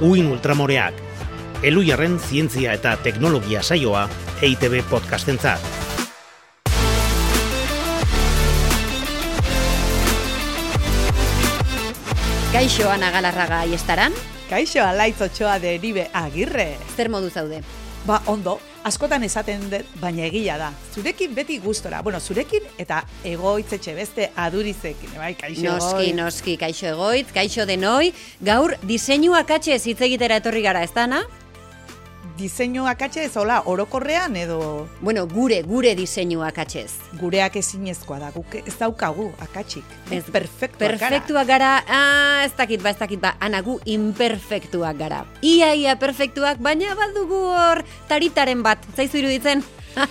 Uin Ultramoreak, Elujarren zientzia eta teknologia saioa EITB podcastentzat. Kaixo Ana Galarraga aiestaran, Kaixo alaitz otxoa deribe agirre. zer modu zaude? Ba, ondo, askotan esaten dut, baina egia da. Zurekin beti gustora. Bueno, zurekin eta egoitzetxe beste adurizekin. Bai, kaixo Noski, egoitz. noski, kaixo egoitz, kaixo denoi, gaur diseinu akatxe hitz egitera etorri gara, ez dana? Diseinu akatxe ez hola, orokorrean edo Bueno, gure, gure diseinu akatxez. gureak ezinezkoa da. Guk ez daukagu akatxik. Ez, perfektuak gara. Perfektuak gara, ah, ez dakit ba, ez dakit ba, ana gu imperfektuak gara. Ia, ia perfektuak, baina badugu hor taritaren bat, zaizu iruditzen?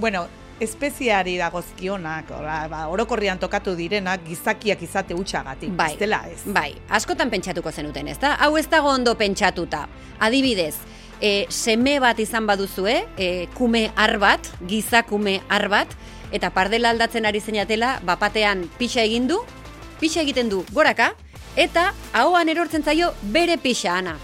Bueno, espeziari dagozkionak, hola, ba, orokorrian tokatu direnak gizakiak izate utxagatik. Bai, Ez dela ez. bai, askotan pentsatuko zenuten, ez da? Hau ez dago ondo pentsatuta. Adibidez, e, seme bat izan baduzue, e, kume ar bat, gizakume ar bat, eta pardela aldatzen ari zeinatela, bapatean pixa egin du, pixa egiten du goraka, eta ahoan erortzen zaio bere pixa, ana.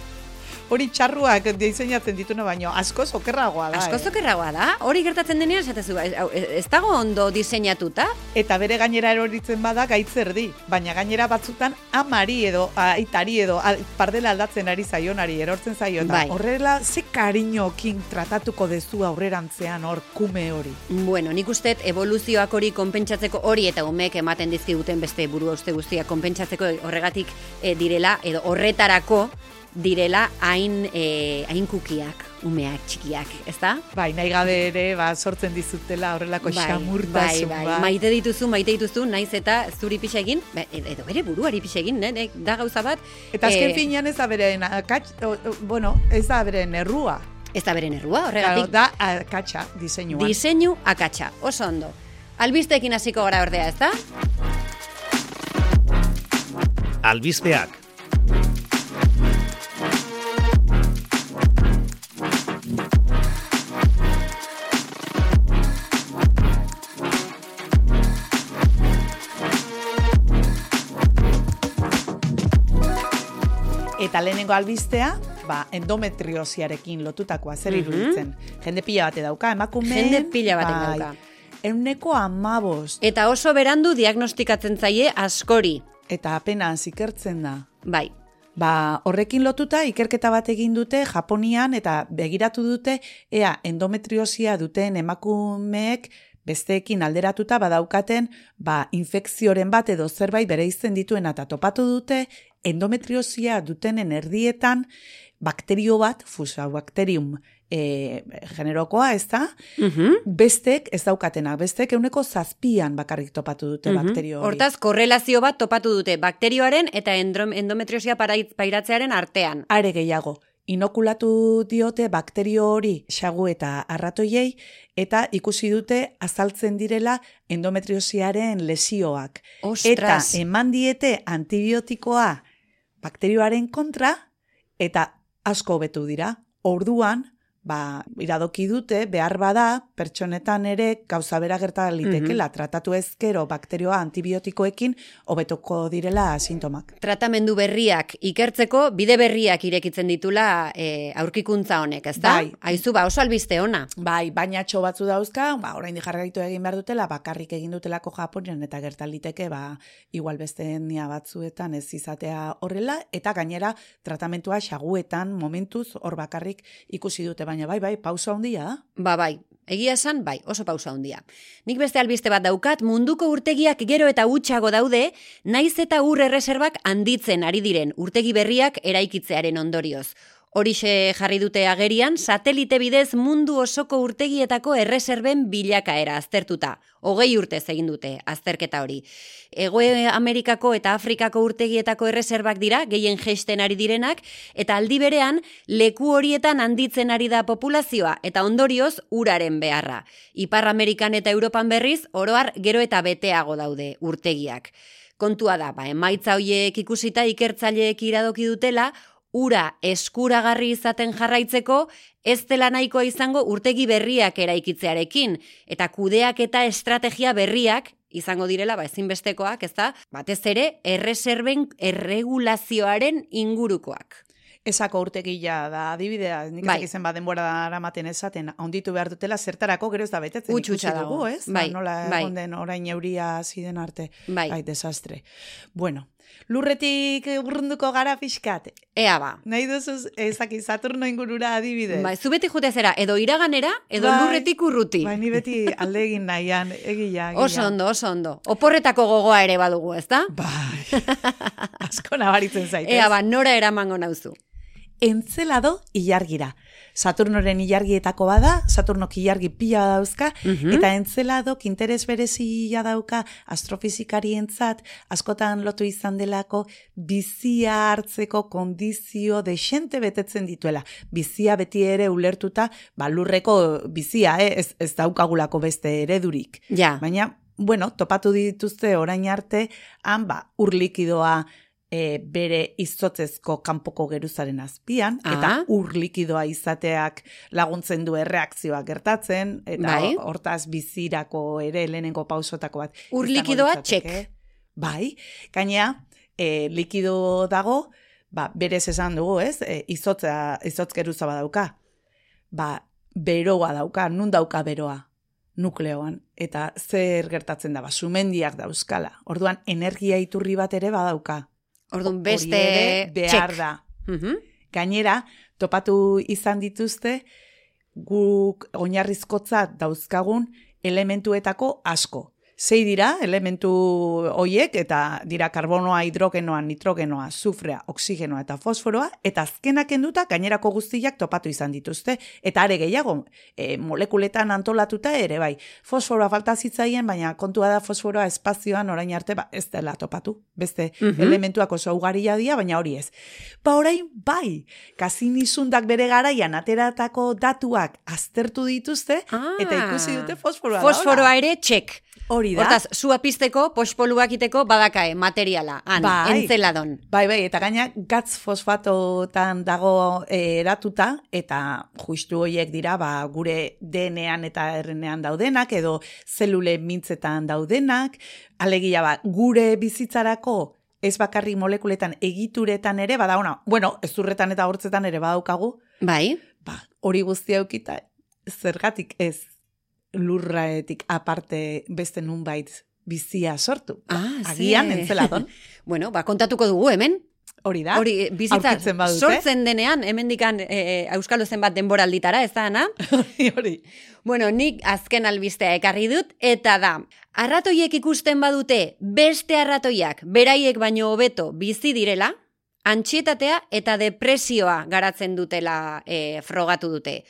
Hori txarruak diseinatzen dituna baino, asko okerragoa da. Asko eh? zokerragoa da, hori gertatzen denean, esatezu, ez, dago ondo diseinatuta, Eta bere gainera eroritzen bada gaitzerdi, baina gainera batzutan amari edo aitari edo al- pardela aldatzen ari zaionari erortzen zaio. Eta Bai. horrela ze kariñokin tratatuko dezu aurrerantzean hor kume hori. Bueno, nik uste evoluzioak hori konpentsatzeko hori eta umek ematen dizkiguten beste burua uste guztiak konpentsatzeko horregatik eh, direla edo horretarako direla hain eh, hain kukiak, umeak txikiak, ezta? Bai, nahi gabe ere ba, sortzen dizutela horrelako xamurtasun bai, bai. bat. Maite dituzu, maite dituzu, naiz eta zuri pixa egin, ba, edo bere buruari pixa egin, ne, ne, da gauza bat. Eta azken eh, finean ez da beren akats, o- o- bueno, ez da beren errua. Ez da beren errua, Claro, horregatik da akatsa diseinuan. diseinu akatsa, oso ondo. Albisteekin hasiko gara ordea, ezta? Albizpeak, Eta lehenengo albistea, ba, endometriosiarekin lotutakoa zer Mhm. iruditzen. Jende pila bate dauka, emakume. Jende pila batek dauka. Euneko amabos, Eta oso berandu diagnostikatzen zaie askori. eta apenas ikertzen da. Bai, Ba, horrekin lotuta ikerketa bat egin dute Japonian eta begiratu dute ea endometriosia duten emakumeek besteekin alderatuta badaukaten ba, infekzioren bat edo zerbait bere izen dituen eta topatu dute endometriosia dutenen erdietan bakterio bat, Fusobacterium e, generokoa, ez da? Mhm. Bestek ez daukatena, bestek euneko zazpian bakarrik topatu dute Mhm. bakterio hori. Hortaz, korrelazio bat topatu dute bakterioaren eta endometriosia pairatzearen artean. Are gehiago, inokulatu diote bakterio hori xagu eta arratoiei eta ikusi dute azaltzen direla endometriosiaren lesioak. Ostras! Eta eman diete antibiotikoa bakterioaren kontra eta asko hobetu dira. Orduan, ba, iradoki dute, behar bada, pertsonetan ere gauza bera gerta litekela, tratatu ezkero bakterioa antibiotikoekin hobetuko direla sintomak. Tratamendu berriak ikertzeko, bide berriak irekitzen ditula e, aurkikuntza honek, ez da? Bai. Aizu, ba, oso albiste ona. Bai, baina txo batzu dauzka, ba, orain jarraitu egin behar dutela, bakarrik egin dutelako Japonian eta gertaliteke, ba, igual beste etnia batzuetan ez izatea horrela, eta gainera tratamentua xaguetan momentuz hor bakarrik ikusi dute, baina bai, bai, pausa handia. Ba, bai, egia esan, bai, oso pausa handia. Nik beste albiste bat daukat, munduko urtegiak gero eta utxago daude, naiz eta ur erreserbak handitzen ari diren urtegi berriak eraikitzearen ondorioz. Horixe jarri dute agerian, satelite bidez mundu osoko urtegietako erreserben bilakaera aztertuta. Hogei urtez egin dute azterketa hori. Ego Amerikako eta Afrikako urtegietako erreserbak dira, gehien jesten ari direnak, eta aldi berean leku horietan handitzen ari da populazioa eta ondorioz uraren beharra. Ipar Amerikan eta Europan berriz, oroar gero eta beteago daude urtegiak. Kontua da, ba, emaitza hoiek ikusita ikertzaileek iradoki dutela, ura eskuragarri izaten jarraitzeko, ez dela nahikoa izango urtegi berriak eraikitzearekin, eta kudeak eta estrategia berriak izango direla ba ezinbestekoak, ezta? Batez ere erreserben erregulazioaren ingurukoak. Esako urtegia da adibidea, nik Bai. bai. zen bat denbora aramaten esaten, onditu behar dutela zertarako gero ez da betetzen. Dugu, dago. ez? Bai, Ba, nola bai. orain euria ziden arte. Bai. Bai, desastre. Bueno, lurretik urrunduko gara pixkat. Ea ba. Nahi duzu ezaki Saturno ingurura adibidez. Bai, zu beti jute zera, edo iraganera, edo Bai. lurretik urruti. Bai, ni beti alde egin nahian, egia, egia. Oso ondo, oso ondo. Oporretako gogoa ere badugu, ezta? Bai, asko nabaritzen zaitez. Ea ba, nora eramango nauzu. Entzelado ilargira. Saturnoren ilargietako bada, Saturnok ilargi pila dauzka, Mhm. eta entzeladok interes berezia dauka astrofizikarientzat askotan lotu izan delako bizia hartzeko kondizio desente betetzen dituela. Bizia beti ere ulertuta, ba, lurreko bizia, eh? ez, ez daukagulako beste eredurik. Ja, Baina, bueno, topatu dituzte orain arte, han ba, urlikidoa e, bere izotzezko kanpoko geruzaren azpian, Ah. eta urlikidoa izateak laguntzen du erreakzioa gertatzen, eta Bai. hortaz bizirako ere lehenengo pausotako bat. Urlikidoa, litzateke. check. Bai, gainea, e, likido dago, ba, berez esan dugu, ez? E, izotza, izotz geruza badauka. Ba, beroa dauka, nun dauka beroa? nukleoan. Eta zer gertatzen da, ba, sumendiak dauzkala. Orduan, energia iturri bat ere badauka. Orduan beste ere behar check. da. Mhm. Gainera, topatu izan dituzte, guk oinarrizkotzat dauzkagun elementuetako asko. Sei dira elementu hoiek eta dira karbonoa, hidrogenoa, nitrogenoa, sufrea, oksigenoa eta fosforoa eta azkenak enduta gainerako guztiak topatu izan dituzte eta are gehiago e, molekuletan antolatuta ere bai. Fosforoa falta zitzaien, baina kontua da fosforoa espazioan orain arte ba, ez dela topatu. Beste Mhm. elementuak oso ugaria dira, baina hori ez. Ba orain bai, kasini zundak bere garaian ateratako datuak aztertu dituzte eta ikusi dute fosforoa. Ah. Fosforoa ere check. Hori da. Hortaz, sua pizteko, pospoluak iteko, badakae, materiala, han, Bai. entzeladon. Bai, bai, eta gaina gatz fosfatotan dago eh, eratuta, eta justu horiek dira, ba, gure DNA-an eta RNA-an daudenak, edo zelule mintzetan daudenak, alegia ba, gure bizitzarako ez bakarri molekuletan egituretan ere, bada ona, bueno, ezurretan eta hortzetan ere badaukagu, Bai, ba, hori guztia eukita, zergatik ez lurraetik aparte beste nunbait bizia sortu. Ah, Agian, ze. entzeladon, bueno, ba, kontatuko dugu hemen. hori da. Hori, eh, bizitza sortzen denean, hemendikan e, e, Euskalo zenbat denboralditara, ez da, Ana? Hori, hori. Bueno, nik azken albistea ekarri dut, eta da, arratoiek ikusten badute beste arratoiak beraiek baino hobeto bizi direla, antxietatea eta depresioa garatzen dutela e, frogatu dute.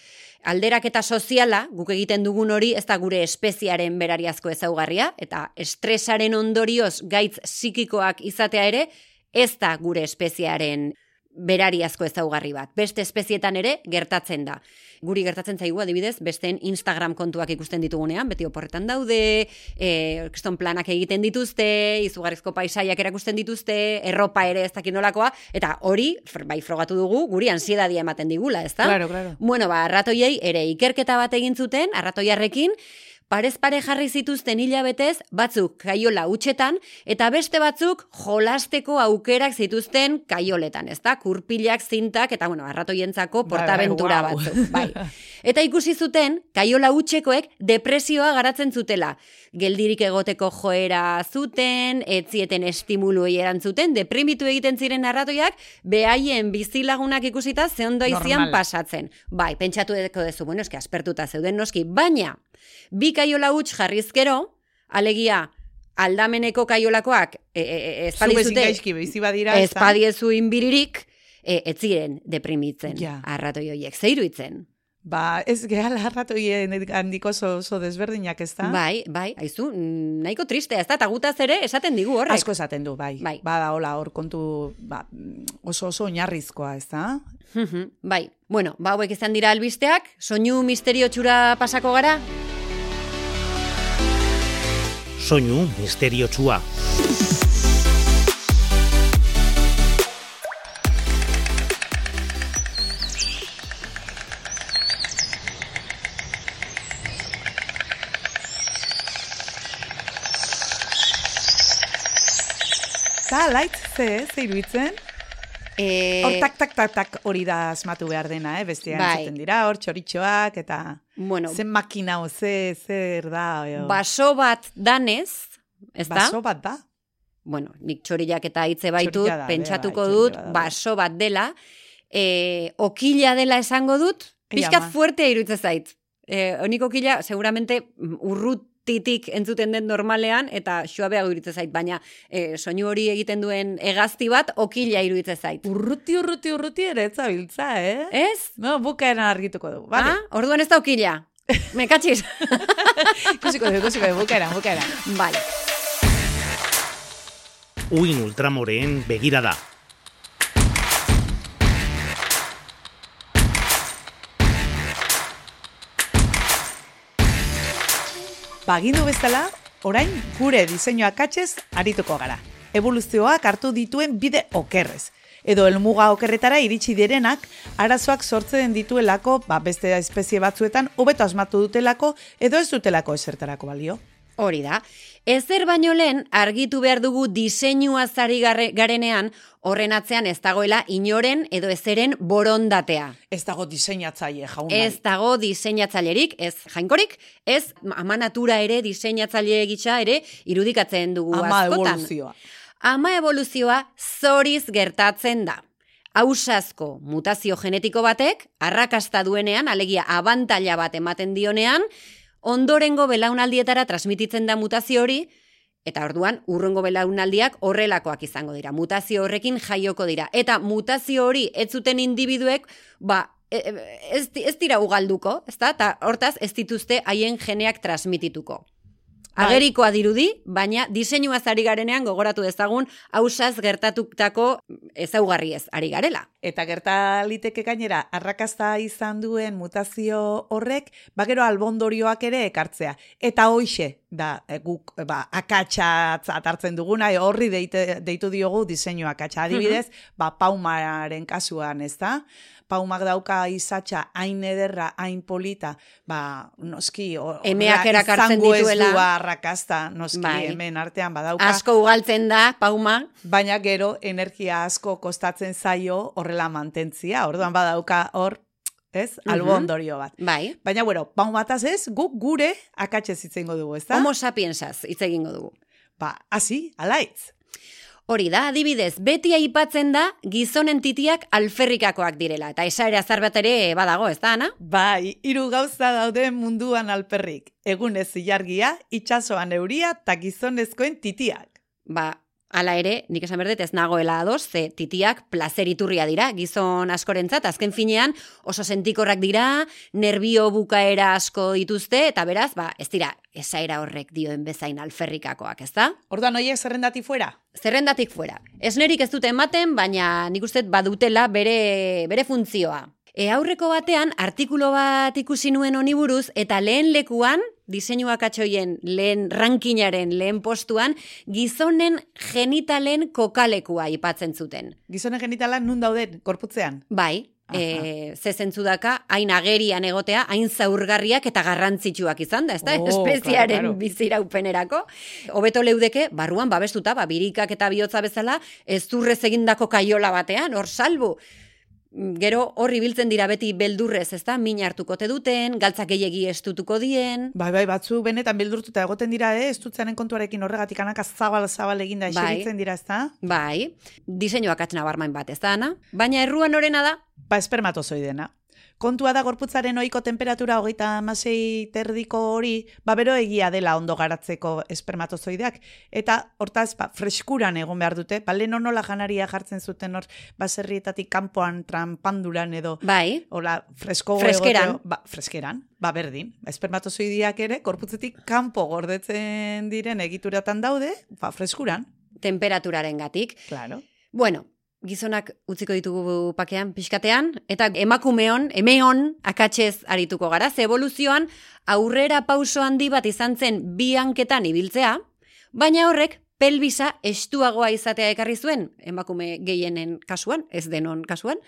Alderaketa soziala, guk egiten dugun hori, ez da gure espeziaren berariazko ezaugarria, eta estresaren ondorioz gaitz psikikoak izatea ere, ez da gure espeziaren berariazko ezaugarri bat. Beste espezietan ere gertatzen da. Guri gertatzen zaigu adibidez, besteen Instagram kontuak ikusten ditugunean, beti oporretan daude, e, kriston planak egiten dituzte, izugarrizko paisaiak erakusten dituzte, erropa ere ez dakit nolakoa, eta hori, bai frogatu dugu, guri ansiedadia ematen digula, ez da? Claro, claro. Bueno, ba, arratoiei ere ikerketa bat egin zuten, arratoiarrekin, parez pare jarri zituzten hilabetez, batzuk kaiola utxetan, eta beste batzuk jolasteko aukerak zituzten kaioletan, ez da? Kurpilak, zintak, eta bueno, arratoientzako Bai, bai, portaventura guau. batzuk. Bai. Eta ikusi zuten, kaiola utxekoek depresioa garatzen zutela. Geldirik egoteko joera zuten, etzieten estimuluei erantzuten, deprimitu egiten ziren arratoiak, behaien bizilagunak ikusita ze ondo aizian Normal. pasatzen. Bai, pentsatu edeko dezu, bueno, eski aspertuta zeuden noski, baina, bi kaiola huts jarrizkero, alegia, aldameneko kaiolakoak e, e, e, ez Zu bezin badizute, gaizki bizi badira. ez ezta? badiezu inbiririk, e, ez ziren deprimitzen Ja. arratoi horiek, zeiruitzen. Ba, ez gehala arratoien handiko oso, oso desberdinak ez da? Bai, bai, aizu, mm, nahiko tristea, ez da, eta gutaz ere esaten digu horrek. Asko esaten du, bai. Bai. Bada, hola, hor kontu ba, oso oso oinarrizkoa, ez da? Bai, bueno, ba hauek izan dira albisteak, soinu misterio txura pasako gara? Soinu misteriotsua. Eta, laitz, ze, ze iruditzen? E, Hor tak, tak, tak, tak hori da asmatu behar dena, eh? Bestia Bai. dira, hor txoritxoak, eta bueno, zen makina o, ze, zer da. O. baso bat danez, ez da? Baso bat da. Bueno, nik txoriak eta hitze baitut, Txorila da, pentsatuko bai, dut, da, baso bat dela, e, okila dela esango dut, pixkat fuertea iruditzen zait. E, onik okila, seguramente, mm, urrutitik entzuten den normalean, eta suabeago iruditzen zait, baina e, soinu hori egiten duen hegazti bat, okila iruditzen zait. Urruti, urruti, urruti ere ez zabiltza, eh? Ez? No, bukaeran argituko dugu, vale? Ah, orduan ez da okila. Me katxiz? Ikusiko dugu, ikusiko dugu, bukaeran, bukaeran. vale. Uin ultramoreen begirada. Bagindu bezala, orain gure diseinua katxez arituko gara. Evoluzioak hartu dituen bide okerrez. Edo helmuga okerretara iritsi direnak, arazoak sortzen dituelako, ba, beste espezie batzuetan, hobeto asmatu dutelako, edo ez dutelako esertarako balio. Hori da. Ezer baino lehen argitu behar dugu diseinua zari garenean horren atzean ez dagoela inoren edo ezeren borondatea. Ez dago diseinatzaile jauna. Ez dago diseinatzailerik, ez jainkorik, ez ama natura ere diseinatzaile gisa ere irudikatzen dugu ama askotan. evoluzioa. Ama evoluzioa zoriz gertatzen da. Ausazko mutazio genetiko batek, arrakasta duenean, alegia abantaila bat ematen dionean, ondorengo belaunaldietara transmititzen da mutazio hori, eta orduan urrengo belaunaldiak horrelakoak izango dira. Mutazio horrekin jaioko dira. Eta mutazio hori ez zuten individuek, ba, e- e- ez, ez dira ugalduko, ezta? Eta hortaz ez dituzte haien geneak transmitituko. Bai. Agerikoa dirudi, baina diseinua ari garenean gogoratu dezagun hausaz gertatutako ezaugarriez ari garela. Eta gerta liteke gainera, arrakasta izan duen mutazio horrek, bagero albondorioak ere ekartzea. Eta hoixe, da, e, guk, e, ba, akatsatzat hartzen duguna, e, horri deite, deitu diogu diseinu akatsa. Adibidez, ba, paumaren kasuan, ez da? Paumak dauka izatxa hain ederra, hain polita, ba, noski, o- Emeak erakartzen dituela. Arrakasta, noski, Bai. hemen artean badauka. Asko ugaltzen da, pauma, Baina gero energia asko kostatzen zaio horrela mantentzia. Orduan badauka hor, ez? Mhm. Albo ondorio bat. bai. Baina, bueno, pau bataz ez, guk gure akatxez itzengo dugu, ez da? Homo sapiensaz hitz egingo dugu. Ba, hasi, alaitz. Hori da, adibidez, beti aipatzen da gizonen titiak alferrikakoak direla. Eta esaere azar bat ere badago, ez da, Ana? Bai, hiru gauza daude munduan alperrik. Egunez ilargia, itsasoan euria eta gizonezkoen titiak. Ba, hala ere, nik esan berdet ez nagoela ados, ze titiak plazer iturria dira, gizon askorentzat, azken finean oso sentikorrak dira, nervio bukaera asko dituzte, eta beraz, ba, ez dira, esaera horrek dioen bezain alferrikakoak, ez da? Orduan horiek zerrendati fuera? Zerrendatik fuera. Esnerik ez dute ematen, baina nik uste badutela bere, bere funtzioa. E aurreko batean, artikulu bat ikusi nuen honi buruz, eta lehen lekuan, diseinuak atxoien lehen rankinaren lehen postuan, gizonen genitalen kokalekua aipatzen zuten. Gizonen genitala nun dauden, korputzean? Bai, e, ze zentzu daka, hain agerian egotea, hain zaurgarriak eta garrantzitsuak izan da, ez da? Oh, Espeziaren claro, claro. biziraupenerako. Hobeto leudeke, barruan babestuta, ba, birikak eta bihotza bezala, ez egindako kaiola batean, hor salbu. Mm, Gero horri biltzen dira beti beldurrez, ezta? Min hartuko te duten, galtzak gehiegi estutuko dien. Bai, bai, batzu benetan beldurtuta egoten dira, eh? Ez dutzaren kontuarekin horregatik anaka zabal-zabal eginda Bai. eseritzen dira, ez da? Bai, diseinuak atzena barmain bat, ez da, Ana? Baina erruan orena da, Ba, espermatozoidena. Kontua da gorputzaren ohiko temperatura hogeita amasei terdiko hori, ba, bero egia dela ondo garatzeko espermatozoideak. Eta hortaz, ba, freskuran egon behar dute, ba, lehen nola janaria jartzen zuten hor, baserrietatik kanpoan trampanduran edo, bai, Hola, fresko Freskeran. egoteo- ba, freskeran, ba, berdin. Espermatozoidiak ere, korputzetik kanpo gordetzen diren egituratan daude, ba, freskuran. temperaturaren gatik. Claro. Bueno, gizonak utziko ditugu pakean, pixkatean, eta emakumeon, emeon, akatsez arituko gara, ze evoluzioan aurrera pauso handi bat izan zen bi hanketan ibiltzea, baina horrek pelbisa estuagoa izatea ekarri zuen, emakume gehienen kasuan, ez denon kasuan.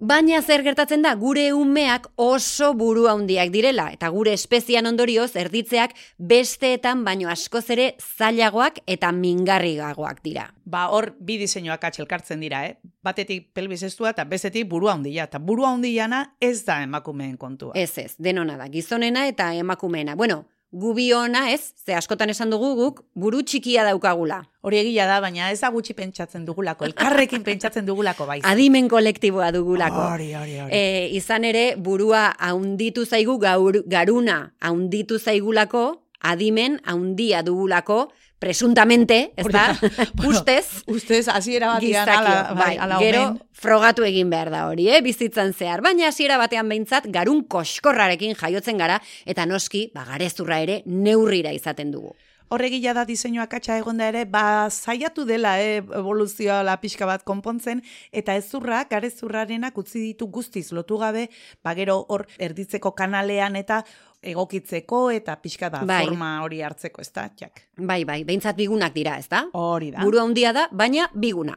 Baina zer gertatzen da, gure umeak oso buru handiak direla, eta gure espezian ondorioz erditzeak besteetan baino askoz ere zailagoak eta mingarrigagoak dira. Ba, hor bi diseinuak atxelkartzen dira, eh? Batetik pelbis estua eta bestetik burua handia. Eta burua handiana ez da emakumeen kontua. Ez ez, denona da, gizonena eta emakumeena. Bueno, gubiona ez, ze askotan esan dugu guk, buru txikia daukagula. Hori egia da, baina ez da gutxi pentsatzen dugulako, elkarrekin pentsatzen dugulako bai. Adimen kolektiboa dugulako. Hori, hori, hori. E, izan ere, burua haunditu zaigu gaur, garuna haunditu zaigulako, adimen haundia dugulako, presuntamente, ez da, Bueno, ustez, Ustez, hasiera batean gizakio, ala, bai, bai, ala gero omen. frogatu egin behar da hori, eh, bizitzan zehar. Baina hasiera batean behintzat, garun koskorrarekin jaiotzen gara, eta noski, ba, garezurra ere neurrira izaten dugu. Horregila da diseinua katxa egonda ere, ba, saiatu dela eh, evoluzioa la pixka bat konpontzen, eta ezurra, garezurrarenak utzi ditu guztiz lotu gabe, ba, gero hor erditzeko kanalean eta egokitzeko eta pixka da Bai. forma hori hartzeko, ez da, txak. Bai, bai, behintzat bigunak dira, ez da? Hori da. Buru handia da, baina biguna.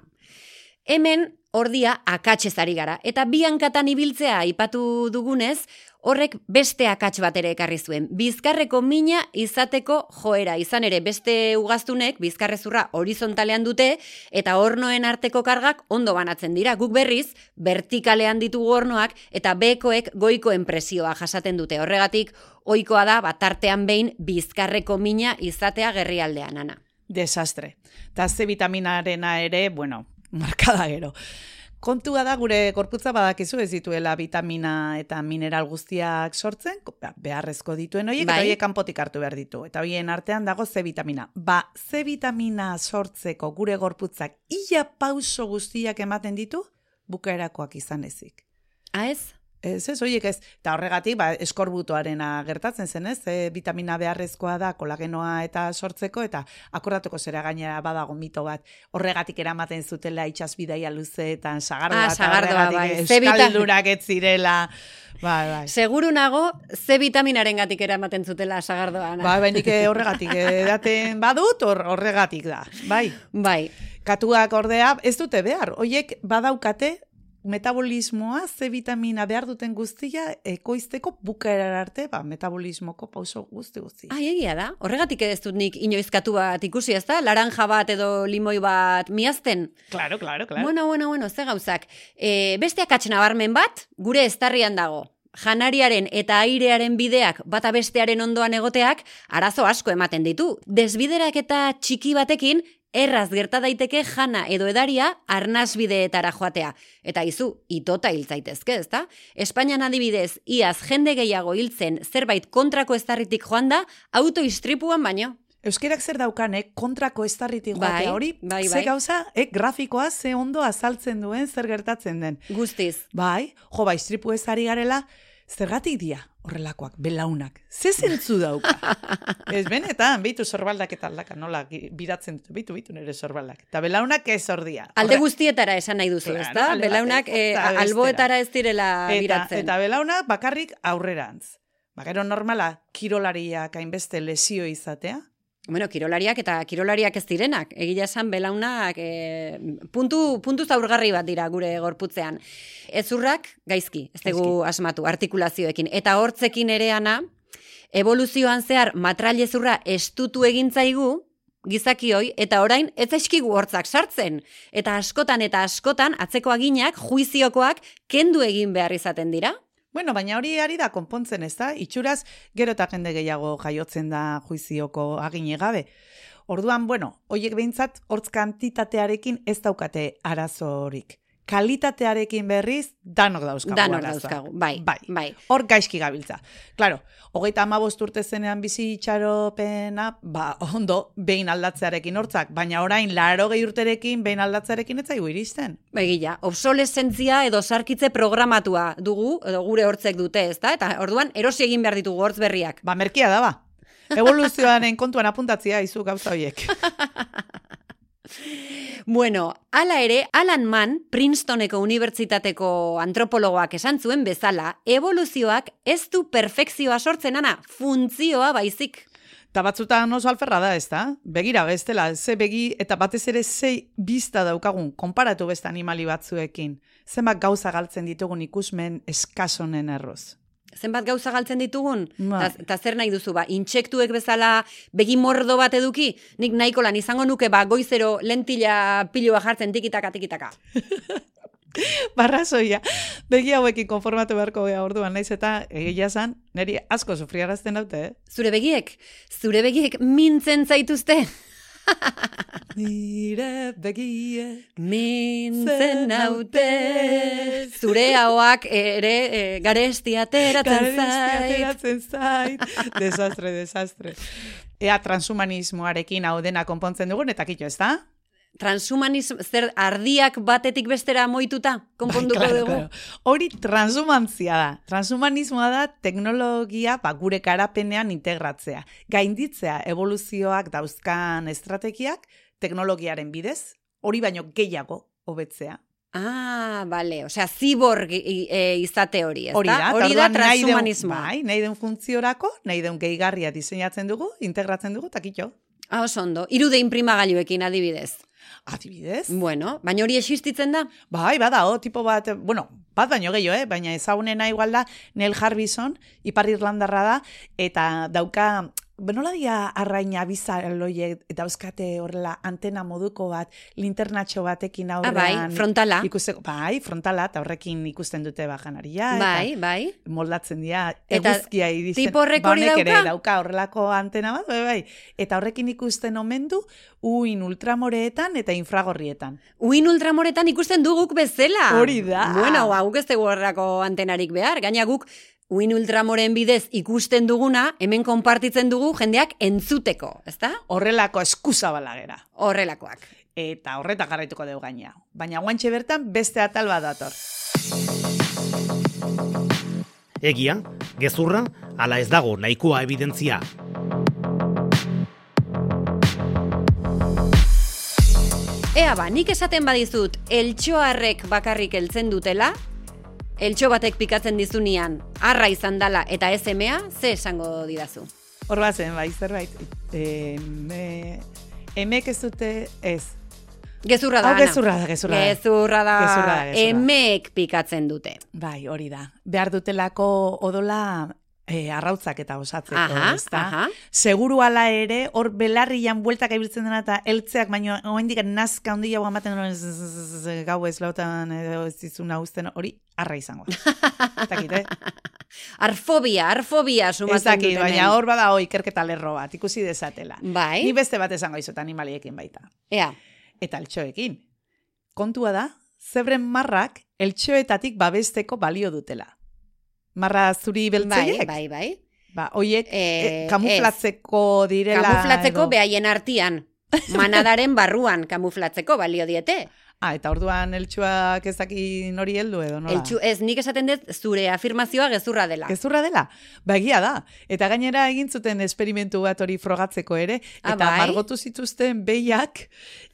Hemen ordia akatsezari gara, eta bi hankatan ibiltzea aipatu dugunez, horrek beste akats bat ere ekarri zuen. Bizkarreko mina izateko joera, izan ere beste ugaztunek bizkarrezurra horizontalean dute, eta hornoen arteko kargak ondo banatzen dira. Guk berriz, vertikalean ditugu hornoak, eta bekoek goikoen presioa jasaten dute. Horregatik, ohikoa da, batartean behin bizkarreko mina izatea gerrialdean, ana. Desastre. Eta C vitaminarena ere, bueno, markada gero. Kontua da gure gorputza badakizu ez dituela vitamina eta mineral guztiak sortzen, ba, beharrezko dituen horiek, Bai. eta horiek kanpotik hartu behar ditu. Eta horien artean dago C vitamina. Ba, C vitamina sortzeko gure gorputzak ia pauso guztiak ematen ditu, bukaerakoak izan ezik. Ah, ez? Ez, horiek ez. Eta horregatik, ba, eskorbutoarena gertatzen zen, ez? E, vitamina beharrezkoa da kolagenoa eta sortzeko, eta akordatuko zera gainera badago mito bat. Horregatik eramaten zutela itxasbidaia luzeetan, sagardoa, Ah, eta sagardoa, horregatik bai. Ez zirela. Bai, bai. Seguru nago, C vitaminaren gatik eramaten zutela sagardoan. Bai, bai, nik horregatik edaten badut, hor, horregatik da. Bai, Bai, katuak ordea ez dute behar. Hoiek badaukate metabolismoa, C vitamina behar duten guztia, ekoizteko bukaerar arte, ba, metabolismoko pauso guzti guzti. ai egia da. Horregatik ez dut nik inoizkatu bat ikusi, ez da? Laranja bat edo limoi bat miazten. Claro, claro, claro. Bueno, bueno, bueno, ze gauzak. E, beste akatsen nabarmen bat, gure estarrian dago. Janariaren eta airearen bideak bata bestearen ondoan egoteak arazo asko ematen ditu. Desbiderak eta txiki batekin erraz gerta daiteke jana edo edaria arnasbideetara joatea. Eta izu, itota hiltzaitezke, ezta? Espainian adibidez, iaz jende gehiago hiltzen zerbait kontrako estarritik joan da, autoistripuan baino. Euskerak zer daukanek kontrako estarritik Bai, joatea hori, bai, ze bai. gauza, eh, grafikoa ze ondo azaltzen duen zer gertatzen den. Guztiz. Bai, jo, bai, istripu ez ari garela, zergatik dia horrelakoak, belaunak. Ze zentzu dauka? ez benetan, bitu sorbaldak eta aldaka, nola biratzen dut, bitu, bitu nire sorbaldak. Eta belaunak ez ordia. Alde guztietara esan nahi duzu, Claro, ezta? alde Belaunak bestera. alboetara ez direla eta, biratzen. eta belaunak bakarrik aurrerantz. Ba, gero normala, kirolariak hainbeste lesio izatea, Bueno, kirolariak eta kirolariak ez direnak. Egia esan belaunak e, puntu, puntu zaurgarri bat dira gure gorputzean. Ezurrak gaizki, ez dugu asmatu, artikulazioekin. Eta hortzekin ere ana, evoluzioan zehar matrailezurra estutu egin zaigu, gizakioi, eta orain ez zaizkigu hortzak sartzen. Eta askotan eta askotan atzeko aginak, juiziokoak, kendu egin behar izaten dira. Bueno, baina hori ari da konpontzen, ez da? Itxuraz, gero eta jende gehiago jaiotzen da juizioko agine gabe. Orduan, bueno, hoiek behintzat, hortz kantitatearekin ez daukate arazorik. Kalitatearekin berriz, danok dauzkagu Danok dauzkagu, bai, bai. bai. Hor gaizki gabiltza. Claro, hogeita amabost urte zenean bizi itxaropena, ba, ondo, behin aldatzearekin hortzak, baina orain, laro gehi urterekin, behin aldatzearekin ez zaigu iristen. Egia, obsolesentzia edo sarkitze programatua dugu, edo gure hortzek dute, ezta? Eta orduan erosi egin behar ditugu hortz berriak. Ba, merkia da, ba. Evoluzioaren kontuan apuntatzia izu gauza horiek. Bueno, hala ere, Alan Mann, Princetoneko unibertsitateko antropologoak esan zuen bezala, evoluzioak ez du perfekzioa sortzen ana, funtzioa baizik. Ta batzutan oso alferra da, ez da? Begira, bestela, ze begi, eta batez ere ze bizta daukagun, konparatu beste animali batzuekin. Zenbat gauza galtzen ditugun ikusmen eskasonen erroz. Zenbat gauza galtzen ditugun? Bai. Ta, ta zer nahi duzu, ba, intsektuek bezala begi mordo bat eduki? Nik nahiko lan izango nuke, ba, goizero lentila piloa jartzen tikitaka, tikitaka. Barrazoia, begi hauekin konformatu beharko gea orduan, naiz eta egia zan, niri asko sufriarazten daute, eh? Zure begiek? Zure begiek mintzen zaituzte? Nire begie. Mintzen naute. Zure hauak ere e, garesti ateratzen zait. ateratzen zait. desastre, desastre. Ea transhumanismoarekin hau dena konpontzen dugun, eta kito, ez da? Transhumanismo, zer ardiak batetik bestera moituta? Konponduko claro, dugu? claro. Hori transhumantzia da. Transhumanismoa da teknologia ba, gure karapenean integratzea. Gainditzea evoluzioak dauzkan estrategiak teknologiaren bidez, hori baino gehiago hobetzea. Ah, bale. Osea, ziborg e, izate hori, ez Hori da, Hori da orduan nahi transhumanismoa. Bai, nahi den funtziorako, nahi den gehigarria diseinatzen dugu, integratzen dugu, takitxo. Ah, oso ondo. Irude imprimagailuekin adibidez. Adibidez. Bueno, baina hori existitzen da? Bai, bada, o, tipo bat, bueno, bat baino gehiago, eh? baina ezagunena igual da Neil Harbison, Ipar Irlandarra da, eta dauka, benola dia arraina bizaloiek, eta euskate horrela antena moduko bat, linternatxo batekin Ah, aurrean. bai, frontala. Ikusteko, bai, frontala, eta horrekin ikusten dute bajanaria. Bai, eta bai. moldatzen dira, eguzkia iristen. tipo horrek hori Ba, honek ere dauka? dauka horrelako antena bat, bai, bai. Eta horrekin ikusten omen du, uin ultramoreetan eta infragorrietan. Uin ultramoretan ikusten duguk bezala. Hori da. Bueno, ba, guk ez dugu horrako antenarik behar. Gaina guk uin ultramoren bidez ikusten duguna, hemen konpartitzen dugu jendeak entzuteko, ezta? Horrelako eskusa balagera. Horrelakoak. Eta horreta jarraituko dugu gaina. Baina guantxe bertan beste atal bat dator. Egia, gezurra, ala ez dago nahikoa evidentzia. Ea ba, nik esaten badizut, eltxoarrek bakarrik heltzen dutela, eltxo batek pikatzen dizunean, arra izan dala eta ez emea, ze esango didazu? Hor bazen, bai, zerbait. Eme, emek ez dute, ez. Gezurra da, Hau gezurra da, gezurra da. Gezurra da. Gezurra da, gezurra da. Emeek pikatzen dute. Bai, hori da. Behar dutelako odola e, arrautzak eta osatzeko, Aha, ezta? aha. Seguru ala ere, hor belarrian bueltak ibiltzen dena eta eltzeak, baino oendik nazka handia ematen duen zzz, zzz, gau ez lautan ez dizuna uzten hori arra izango. Ez dakit, eh? Arfobia, arfobia Ez sumatzen dakit, dutenen. baina hor bada hoi ikerketa lerro bat, ikusi dezatela. Bai, Ni beste bat esango izot animaliekin baita. ea. Eta eltxoekin. Kontua da, zebren marrak eltxoetatik babesteko balio dutela. Marra zuri Bai, beltzoiek? bai, bai. Ba, hoiek Eh, eh, kamuflatzeko direla. Kamuflatzeko edo- behaien artian. Manadaren barruan kamuflatzeko balio diete. Ah, eta orduan eltsuak ez daki nori heldu edo nola? Eltxu, ez, nik esaten dut zure afirmazioa gezurra dela. Gezurra dela? Ba, egia da. Eta gainera egin zuten esperimentu bat hori frogatzeko ere, Ah, eta bai? margotu zituzten behiak,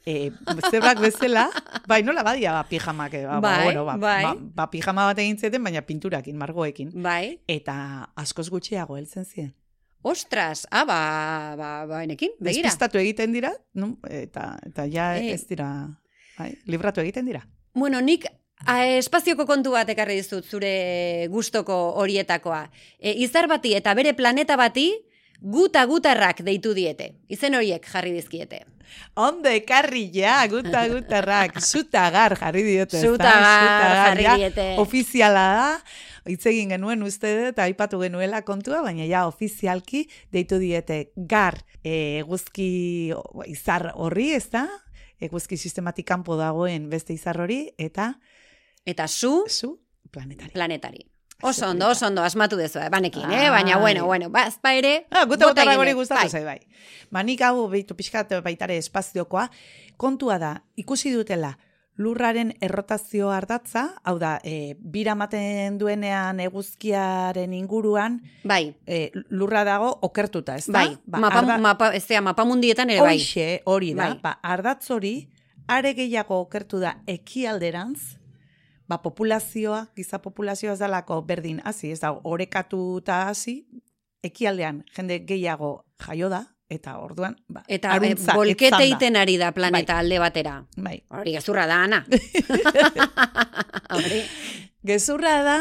e, zebrak bezala, bai, nola badia ba, pijamak, eh, ba, ba, Bai, bueno, ba, bai. ba, ba, pijama bat egin zeten, baina pinturakin, margoekin. Bai. Eta askoz gutxiago heltzen ziren. Ostras, ah, ba, ba, ba, enekin, begira. Despistatu egiten dira, no? eta, eta ja Eh. ez dira, bai, libratu egiten dira. Bueno, nik a, espazioko kontu bat ekarri dizut zure gustoko horietakoa. E, izar bati eta bere planeta bati guta gutarrak deitu diete. Izen horiek jarri dizkiete. Ondo ekarri ja, guta gutarrak, zutagar jarri diote. Zutagar Zutagar, jarri ja, diete. Ofiziala da, hitz egin genuen uste eta aipatu genuela kontua, baina ja ofizialki deitu diete gar e, eguzki izar horri, ez da? Eguzki sistematik kanpo dagoen beste izar hori, eta Eta zu zu planetari. planetari. Oso ondo, oso ondo, asmatu dezu, eh? banekin, eh? baina Ai. bueno, bueno, bazpa ere, Ah, guta hori dut. gustatu Bai. zait, bai. Ba, nik hau behitu pixkat baitare espaziokoa, kontua da, ikusi dutela, lurraren errotazio ardatza, hau da, e, bira maten duenean eguzkiaren inguruan, Bai, e, lurra dago okertuta, ez da? bai, mapa, mapa, ez zea, mapa mundietan ere bai. Hoxe, hori da, Bai. ba, ardatz hori, are gehiago okertu da ekialderantz, ba, populazioa, giza populazioa ez dalako berdin hasi, ez da, orekatuta hasi, ekialdean jende gehiago jaio da, eta orduan, ba, Eta e, aruntza, bolkete etzanda. iten ari da planeta alde batera. Bai. Hori gezurra da, Ana. Hori. Gezurra da,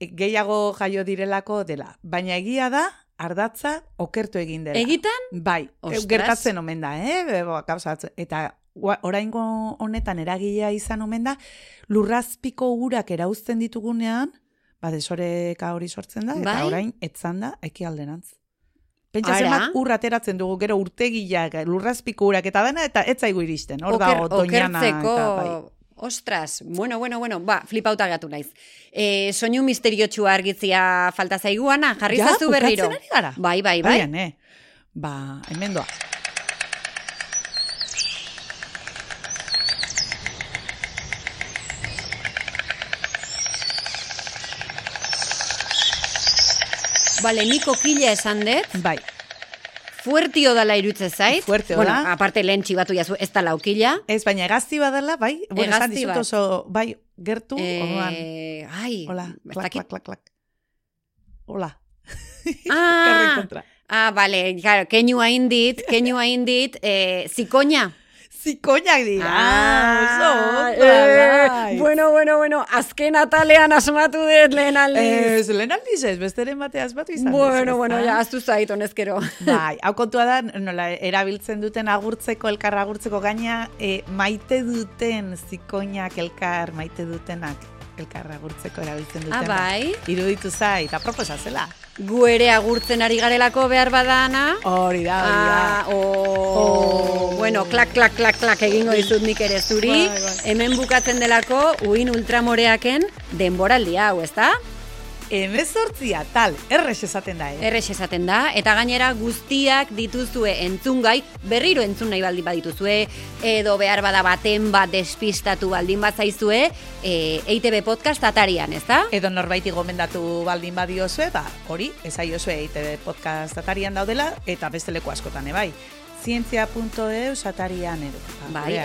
e, gehiago jaio direlako dela. Baina egia da, ardatza okertu egin dela. Egitan? Bai, Ostras. gertatzen omen da, eh? Bebo, Eta oraingo honetan eragilea izan omen da, lurrazpiko urak erauzten ditugunean, ba, desoreka hori sortzen da, eta Bai? orain etzan da ekialderantz. Pentsa zenbat ur ateratzen dugu, gero urtegiak, lurrazpiko urak eta dena, eta ez zaigu iristen. Hor dago, doñana, okertzeko... eta bai. Ostras, bueno, bueno, bueno, ba, flipauta gatu naiz. E, soinu misteriotxua argitzia falta zaigu, Ana, jarri Ja, zazu berriro. ari gara. Bai, bai, bai. Baian, eh? Ba, hemen doa. Bale, niko kila esan dut, Bai, fuertio dala irutze zait. Fuerteo bueno, da. aparte lehen txibatu jazu, ez da laukila. Ez, baina egazti badala, bai? Bueno, dizut bat. oso, bai, gertu, orduan. Eh, ai, Hola, klak, klak, klak, klak. Hola. Ah, ah, bale, claro, keinu hain dit, keinu hain dit, eh, zikoña. Zikoinak dira. Ah, oso, eh, bai. bueno, bueno, bueno, azken atalean asmatu dut lehen aldiz. Ez, lehen aldiz ez, besteren bateaz batu izan. bueno, bueno, ezta? ja, aztu zait, honezkero. Bai, hau kontua da, nola, erabiltzen duten agurtzeko, elkar agurtzeko gaina, e, maite duten zikoinak elkar, maite dutenak elkar agurtzeko erabiltzen duten. Ah, bai? Iruditu zait, aproposa zela. Gu ere agurtzen ari garelako behar badana. Hori da, hori da. Ah, oh, Oh. Bueno, klak, klak, klak, klak egingo dizut nik ere zuri. Bai, bai. Hemen bukatzen delako, uin ultramoreaken denboraldi hau, ezta? Hemezortzia, tal, errex esaten da, eh? Errex esaten da, eta gainera guztiak dituzue entzungai, berriro entzun nahi baldin badituzue, edo behar bada baten bat despistatu baldin bat zaizue, e, EITB podcast atarian, ezta? Edo norbaiti gomendatu baldin badiozue, ba, hori, ezaiozue EITB podcast atarian daudela, eta beste leku askotan, ebai. Zientzia.eus atarian edo. Ba, Bai, e,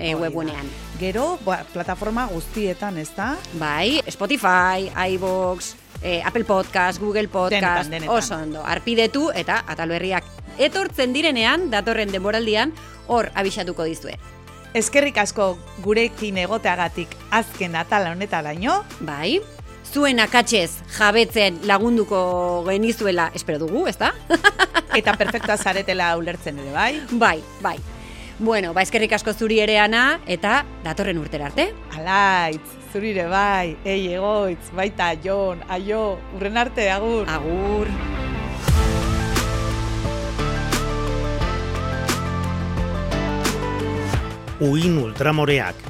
hori da. webunean. Gero, ba, plataforma guztietan, ez da? Bai, Spotify, iVoox, eh, Apple Podcast, Google Podcast, Denetan, denetan. oso ondo, arpidetu eta atal berriak etortzen direnean, datorren denboraldian, hor abisatuko dizue. Eskerrik asko gurekin egoteagatik azken atala honetaraino, Bai, zuen akatsez jabetzen lagunduko genizuela, espero dugu, ezta? eta perfektua zaretela ulertzen ere, bai? bai, bai. Bueno, ba, eskerrik asko zuri ere ana, eta datorren urtera arte. Alaitz, zurire bai, ei egoitz, baita jon, aio, urren arte, agur. Agur. Uin ultramoreak